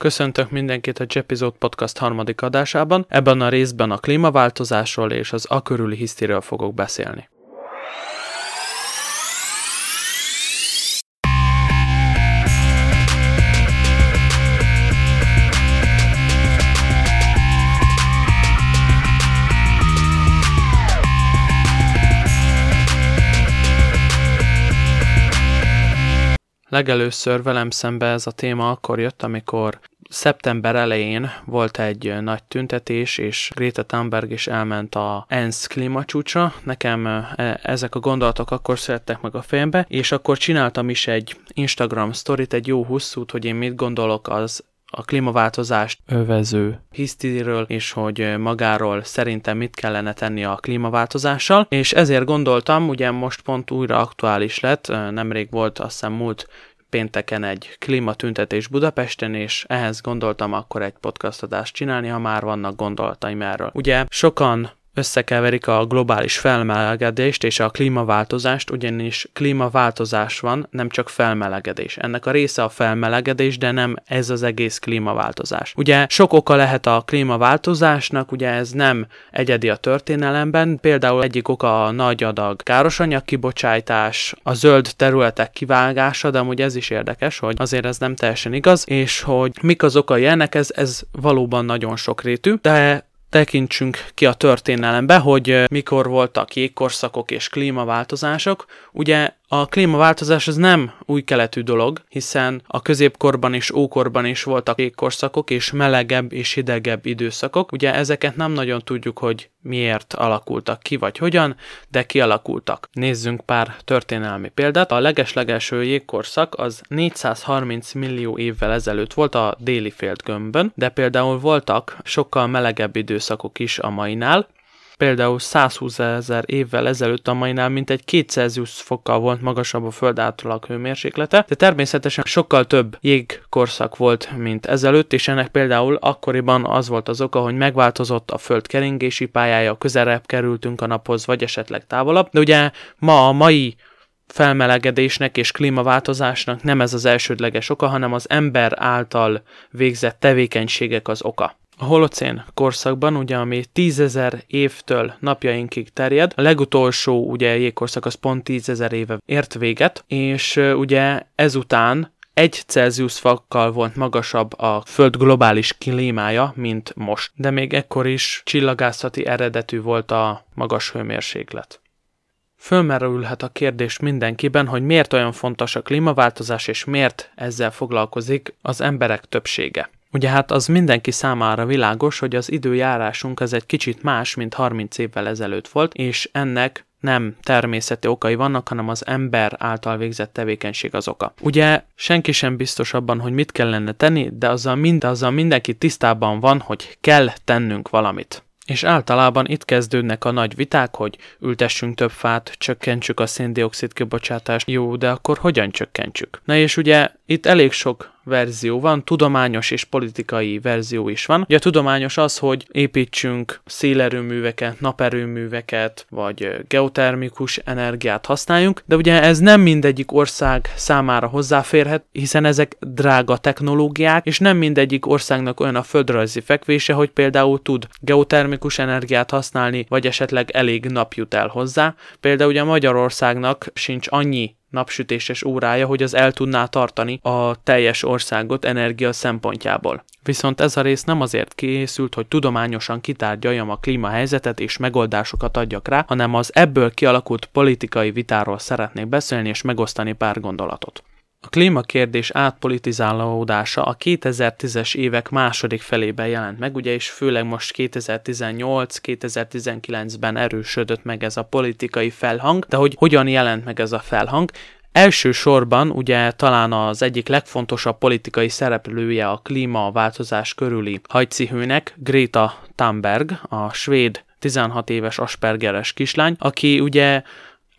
Köszöntök mindenkit a Jepisode Podcast harmadik adásában. Ebben a részben a klímaváltozásról és az a körüli hisztiről fogok beszélni. Legelőször velem szembe ez a téma akkor jött, amikor szeptember elején volt egy nagy tüntetés, és Greta Thunberg is elment a ENSZ klímacsúcsra. Nekem e, ezek a gondolatok akkor szerettek meg a fejembe, és akkor csináltam is egy Instagram sztorit, egy jó hosszút, hogy én mit gondolok az a klímaváltozást övező hisztériről, és hogy magáról szerintem mit kellene tenni a klímaváltozással, és ezért gondoltam, ugye most pont újra aktuális lett, nemrég volt azt hiszem múlt pénteken egy klímatüntetés Budapesten, és ehhez gondoltam akkor egy podcast adást csinálni, ha már vannak gondolataim erről. Ugye sokan összekeverik a globális felmelegedést és a klímaváltozást, ugyanis klímaváltozás van, nem csak felmelegedés. Ennek a része a felmelegedés, de nem ez az egész klímaváltozás. Ugye sok oka lehet a klímaváltozásnak, ugye ez nem egyedi a történelemben, például egyik oka a nagy adag károsanyag kibocsátás, a zöld területek kivágása, de amúgy ez is érdekes, hogy azért ez nem teljesen igaz, és hogy mik az okai ennek, ez, ez valóban nagyon sokrétű, de tekintsünk ki a történelembe, hogy mikor voltak jégkorszakok és klímaváltozások. Ugye a klímaváltozás az nem új keletű dolog, hiszen a középkorban és ókorban is voltak jégkorszakok és melegebb és hidegebb időszakok. Ugye ezeket nem nagyon tudjuk, hogy miért alakultak ki, vagy hogyan, de kialakultak. Nézzünk pár történelmi példát. A legeslegelső jégkorszak az 430 millió évvel ezelőtt volt a déli földgömbön, de például voltak sokkal melegebb időszakok is a mainál, például 120 ezer évvel ezelőtt a mainál mintegy 2 Celsius fokkal volt magasabb a föld átlag hőmérséklete, de természetesen sokkal több jégkorszak volt, mint ezelőtt, és ennek például akkoriban az volt az oka, hogy megváltozott a föld keringési pályája, közelebb kerültünk a naphoz, vagy esetleg távolabb, de ugye ma a mai felmelegedésnek és klímaváltozásnak nem ez az elsődleges oka, hanem az ember által végzett tevékenységek az oka. A holocén korszakban, ugye, ami tízezer évtől napjainkig terjed, a legutolsó ugye jégkorszak az pont tízezer éve ért véget, és ugye ezután egy Celsius fokkal volt magasabb a Föld globális klímája, mint most. De még ekkor is csillagászati eredetű volt a magas hőmérséklet. Fölmerülhet a kérdés mindenkiben, hogy miért olyan fontos a klímaváltozás, és miért ezzel foglalkozik az emberek többsége. Ugye hát az mindenki számára világos, hogy az időjárásunk az egy kicsit más, mint 30 évvel ezelőtt volt, és ennek nem természeti okai vannak, hanem az ember által végzett tevékenység az oka. Ugye senki sem biztos abban, hogy mit kellene tenni, de azzal, mind, azzal mindenki tisztában van, hogy kell tennünk valamit. És általában itt kezdődnek a nagy viták, hogy ültessünk több fát, csökkentsük a széndiokszid kibocsátást. Jó, de akkor hogyan csökkentsük? Na és ugye itt elég sok verzió van, tudományos és politikai verzió is van. Ugye a tudományos az, hogy építsünk szélerőműveket, naperőműveket, vagy geotermikus energiát használjunk, de ugye ez nem mindegyik ország számára hozzáférhet, hiszen ezek drága technológiák, és nem mindegyik országnak olyan a földrajzi fekvése, hogy például tud geotermikus energiát használni, vagy esetleg elég nap jut el hozzá. Például ugye Magyarországnak sincs annyi napsütéses órája, hogy az el tudná tartani a teljes országot energia szempontjából. Viszont ez a rész nem azért készült, hogy tudományosan kitárgyaljam a klímahelyzetet és megoldásokat adjak rá, hanem az ebből kialakult politikai vitáról szeretnék beszélni és megosztani pár gondolatot. A klímakérdés átpolitizálódása a 2010-es évek második felében jelent meg, ugye, és főleg most 2018-2019-ben erősödött meg ez a politikai felhang, de hogy hogyan jelent meg ez a felhang? Elsősorban ugye talán az egyik legfontosabb politikai szereplője a klímaváltozás körüli hajcihőnek Greta Thunberg, a svéd 16 éves aspergeres kislány, aki ugye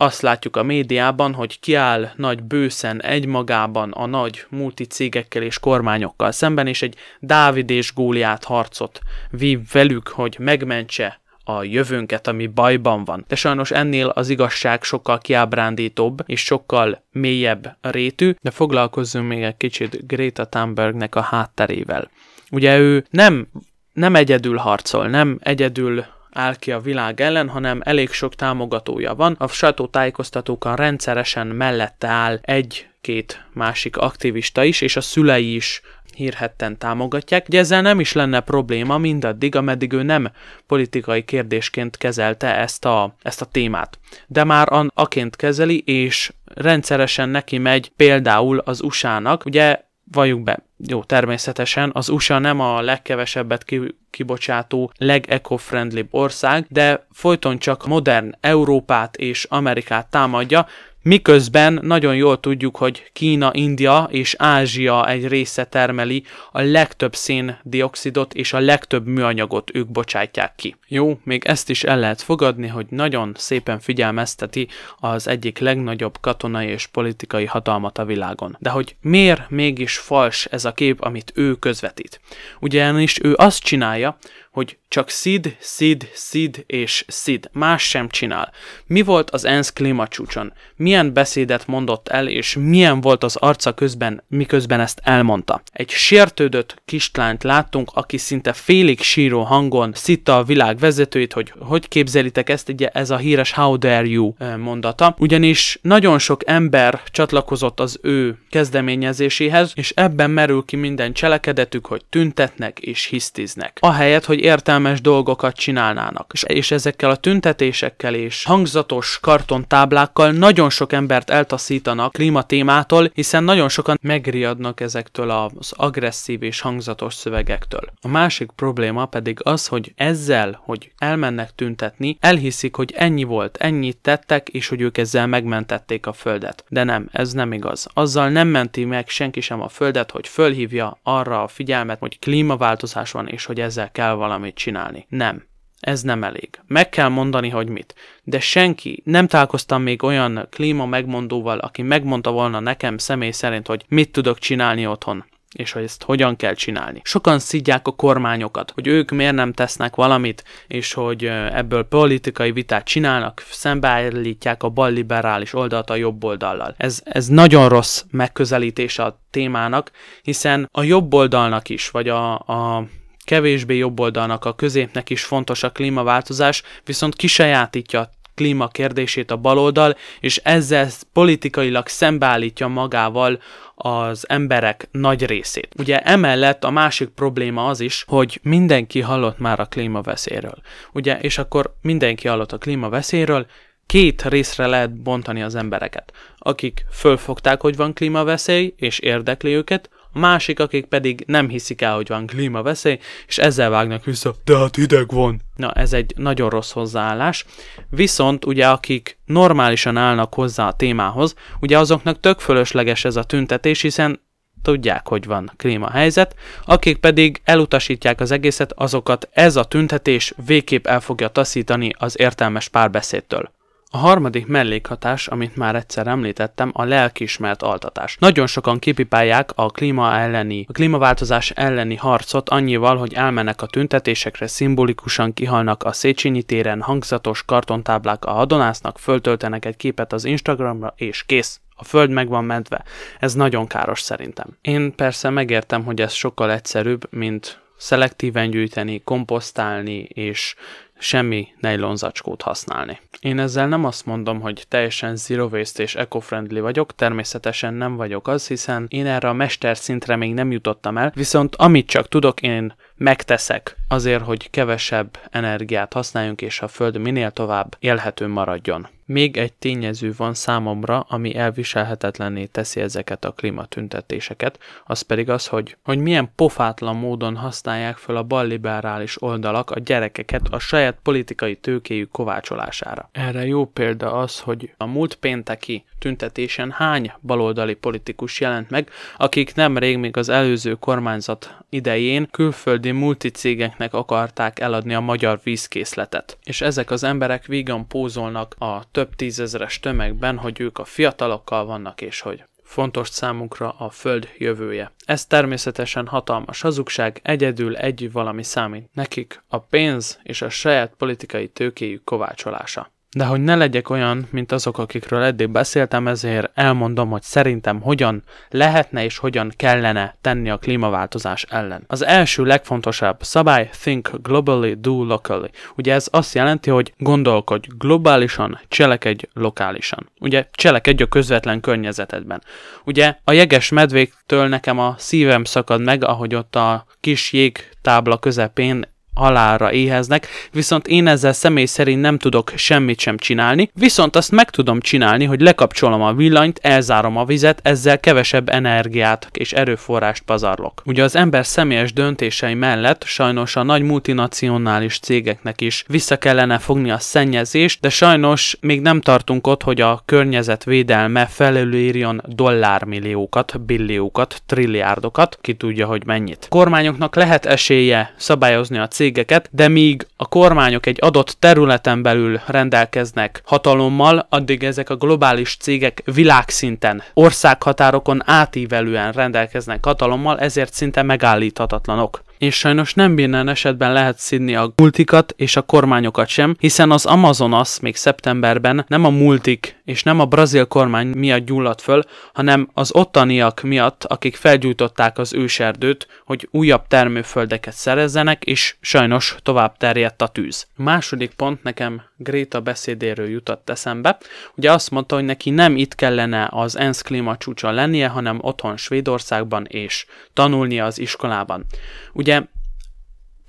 azt látjuk a médiában, hogy kiáll nagy bőszen egymagában a nagy multicégekkel és kormányokkal szemben, és egy Dávid és Góliát harcot vív velük, hogy megmentse a jövőnket, ami bajban van. De sajnos ennél az igazság sokkal kiábrándítóbb és sokkal mélyebb rétű, de foglalkozzunk még egy kicsit Greta Thunbergnek a hátterével. Ugye ő nem, nem egyedül harcol, nem egyedül áll ki a világ ellen, hanem elég sok támogatója van. A sajtótájékoztatókan rendszeresen mellette áll egy-két másik aktivista is, és a szülei is hírhetten támogatják, de ezzel nem is lenne probléma mindaddig, ameddig ő nem politikai kérdésként kezelte ezt a, ezt a témát. De már aként kezeli, és rendszeresen neki megy például az USA-nak, ugye valljuk be, jó, természetesen az USA nem a legkevesebbet kibocsátó, leg-eco-friendly ország, de folyton csak modern Európát és Amerikát támadja, Miközben nagyon jól tudjuk, hogy Kína, India és Ázsia egy része termeli a legtöbb széndiokszidot és a legtöbb műanyagot ők bocsátják ki. Jó, még ezt is el lehet fogadni, hogy nagyon szépen figyelmezteti az egyik legnagyobb katonai és politikai hatalmat a világon. De hogy miért mégis fals ez a kép, amit ő közvetít? Ugyanis ő azt csinálja, hogy csak Sid, Sid, Sid és Sid, más sem csinál. Mi volt az ENSZ klímacsúcson? Milyen beszédet mondott el, és milyen volt az arca közben, miközben ezt elmondta? Egy sértődött kislányt láttunk, aki szinte félig síró hangon szitta a világ vezetőit, hogy hogy képzelitek ezt, ugye ez a híres How dare you mondata, ugyanis nagyon sok ember csatlakozott az ő kezdeményezéséhez, és ebben merül ki minden cselekedetük, hogy tüntetnek és hisztiznek. Ahelyett, hogy értelmes dolgokat csinálnának. És, és ezekkel a tüntetésekkel és hangzatos kartontáblákkal nagyon sok embert eltaszítanak klímatémától, hiszen nagyon sokan megriadnak ezektől az agresszív és hangzatos szövegektől. A másik probléma pedig az, hogy ezzel, hogy elmennek tüntetni, elhiszik, hogy ennyi volt, ennyit tettek, és hogy ők ezzel megmentették a földet. De nem, ez nem igaz. Azzal nem menti meg senki sem a földet, hogy fölhívja arra a figyelmet, hogy klímaváltozás van, és hogy ezzel kell valamit csinálni. Nem. Ez nem elég. Meg kell mondani, hogy mit. De senki, nem találkoztam még olyan klíma megmondóval, aki megmondta volna nekem személy szerint, hogy mit tudok csinálni otthon és hogy ezt hogyan kell csinálni. Sokan szidják a kormányokat, hogy ők miért nem tesznek valamit, és hogy ebből politikai vitát csinálnak, szembeállítják a balliberális oldalt a jobb oldallal. Ez, ez nagyon rossz megközelítés a témának, hiszen a jobb oldalnak is, vagy a, a kevésbé jobb oldalnak, a középnek is fontos a klímaváltozás, viszont kisajátítja a klíma kérdését a baloldal, és ezzel politikailag szembeállítja magával az emberek nagy részét. Ugye emellett a másik probléma az is, hogy mindenki hallott már a klímaveszélyről. Ugye, és akkor mindenki hallott a klímaveszélyről, két részre lehet bontani az embereket. Akik fölfogták, hogy van klímaveszély, és érdekli őket, a másik, akik pedig nem hiszik el, hogy van klímaveszély, és ezzel vágnak vissza, de hát hideg van. Na, ez egy nagyon rossz hozzáállás. Viszont ugye akik normálisan állnak hozzá a témához, ugye azoknak tök fölösleges ez a tüntetés, hiszen tudják, hogy van klímahelyzet, akik pedig elutasítják az egészet, azokat ez a tüntetés végképp el fogja taszítani az értelmes párbeszédtől. A harmadik mellékhatás, amit már egyszer említettem, a lelkismert altatás. Nagyon sokan kipipálják a klíma elleni, a klímaváltozás elleni harcot annyival, hogy elmennek a tüntetésekre, szimbolikusan kihalnak a Széchenyi téren, hangzatos kartontáblák a hadonásznak, föltöltenek egy képet az Instagramra, és kész. A föld meg van mentve. Ez nagyon káros szerintem. Én persze megértem, hogy ez sokkal egyszerűbb, mint szelektíven gyűjteni, komposztálni és semmi nejlonzacskót használni. Én ezzel nem azt mondom, hogy teljesen zero waste és eco-friendly vagyok, természetesen nem vagyok az, hiszen én erre a mester szintre még nem jutottam el, viszont amit csak tudok, én megteszek azért, hogy kevesebb energiát használjunk, és a Föld minél tovább élhető maradjon. Még egy tényező van számomra, ami elviselhetetlenné teszi ezeket a klímatüntetéseket, az pedig az, hogy, hogy milyen pofátlan módon használják fel a balliberális oldalak a gyerekeket a saját politikai tőkéjük kovácsolására. Erre jó példa az, hogy a múlt pénteki tüntetésen hány baloldali politikus jelent meg, akik nemrég még az előző kormányzat idején külföldi multicégeknek akarták eladni a magyar vízkészletet. És ezek az emberek vígan pózolnak a több tízezeres tömegben, hogy ők a fiatalokkal vannak, és hogy fontos számunkra a Föld jövője. Ez természetesen hatalmas hazugság, egyedül egy valami számít. Nekik a pénz és a saját politikai tőkéjük kovácsolása. De hogy ne legyek olyan, mint azok, akikről eddig beszéltem, ezért elmondom, hogy szerintem hogyan lehetne és hogyan kellene tenni a klímaváltozás ellen. Az első legfontosabb szabály think globally, do locally. Ugye ez azt jelenti, hogy gondolkodj globálisan, cselekedj lokálisan. Ugye cselekedj a közvetlen környezetedben. Ugye a jeges medvéktől nekem a szívem szakad meg, ahogy ott a kis jégtábla közepén halálra éheznek, viszont én ezzel személy szerint nem tudok semmit sem csinálni, viszont azt meg tudom csinálni, hogy lekapcsolom a villanyt, elzárom a vizet, ezzel kevesebb energiát és erőforrást pazarlok. Ugye az ember személyes döntései mellett sajnos a nagy multinacionális cégeknek is vissza kellene fogni a szennyezést, de sajnos még nem tartunk ott, hogy a környezetvédelme felülírjon dollármilliókat, billiókat, trilliárdokat, ki tudja, hogy mennyit. Kormányoknak lehet esélye szabályozni a cég cégeket, de míg a kormányok egy adott területen belül rendelkeznek hatalommal, addig ezek a globális cégek világszinten, országhatárokon átívelően rendelkeznek hatalommal, ezért szinte megállíthatatlanok és sajnos nem minden esetben lehet szidni a multikat és a kormányokat sem, hiszen az Amazonas még szeptemberben nem a multik és nem a brazil kormány miatt gyulladt föl, hanem az ottaniak miatt, akik felgyújtották az őserdőt, hogy újabb termőföldeket szerezzenek, és sajnos tovább terjedt a tűz. Második pont nekem Gréta beszédéről jutott eszembe. Ugye azt mondta, hogy neki nem itt kellene az ENSZ klímacsúcsa lennie, hanem otthon Svédországban és tanulnia az iskolában. Ugye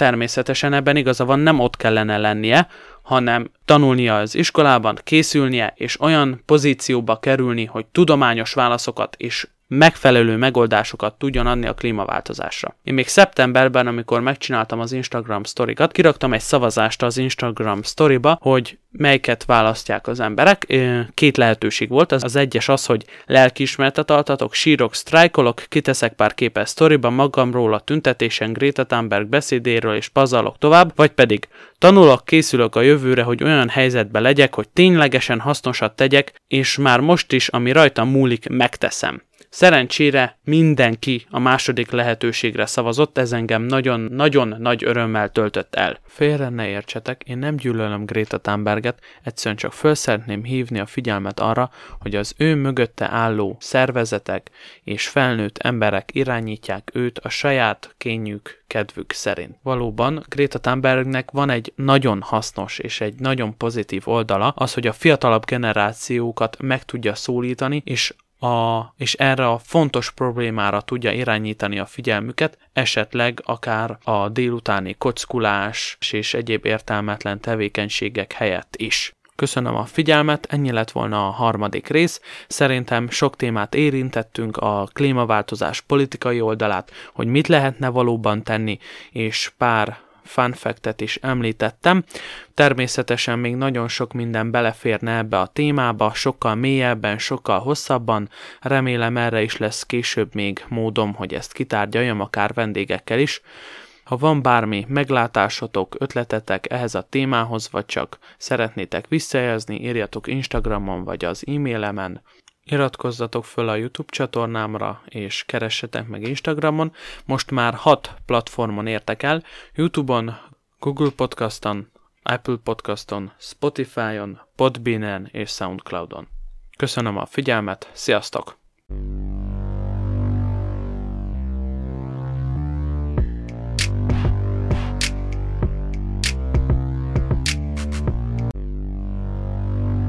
természetesen ebben igaza van, nem ott kellene lennie, hanem tanulnia az iskolában, készülnie, és olyan pozícióba kerülni, hogy tudományos válaszokat és megfelelő megoldásokat tudjon adni a klímaváltozásra. Én még szeptemberben, amikor megcsináltam az Instagram sztorikat, kiraktam egy szavazást az Instagram sztoriba, hogy melyiket választják az emberek. Két lehetőség volt, az, az egyes az, hogy lelkiismertet altatok, sírok, sztrájkolok, kiteszek pár képes sztoriba magamról a tüntetésen Greta Thunberg beszédéről és pazarlok tovább, vagy pedig tanulok, készülök a jövőre, hogy olyan helyzetbe legyek, hogy ténylegesen hasznosat tegyek, és már most is, ami rajtam múlik, megteszem. Szerencsére mindenki a második lehetőségre szavazott, ez engem nagyon-nagyon nagy örömmel töltött el. Félre ne értsetek, én nem gyűlölöm Greta Thunberget, egyszerűen csak föl szeretném hívni a figyelmet arra, hogy az ő mögötte álló szervezetek és felnőtt emberek irányítják őt a saját kényük, kedvük szerint. Valóban Greta Thunbergnek van egy nagyon hasznos és egy nagyon pozitív oldala, az, hogy a fiatalabb generációkat meg tudja szólítani, és a, és erre a fontos problémára tudja irányítani a figyelmüket, esetleg akár a délutáni kockulás és egyéb értelmetlen tevékenységek helyett is. Köszönöm a figyelmet, ennyi lett volna a harmadik rész. Szerintem sok témát érintettünk, a klímaváltozás politikai oldalát, hogy mit lehetne valóban tenni, és pár fact is említettem. Természetesen még nagyon sok minden beleférne ebbe a témába, sokkal mélyebben, sokkal hosszabban. Remélem erre is lesz később még módom, hogy ezt kitárgyaljam, akár vendégekkel is. Ha van bármi meglátásotok, ötletetek ehhez a témához, vagy csak szeretnétek visszajelzni, írjatok Instagramon vagy az e-mailemen, Iratkozzatok föl a YouTube csatornámra, és keressetek meg Instagramon. Most már hat platformon értek el, YouTube-on, Google Podcaston, Apple Podcaston, Spotify-on, Podbean-en és Soundcloud-on. Köszönöm a figyelmet, sziasztok!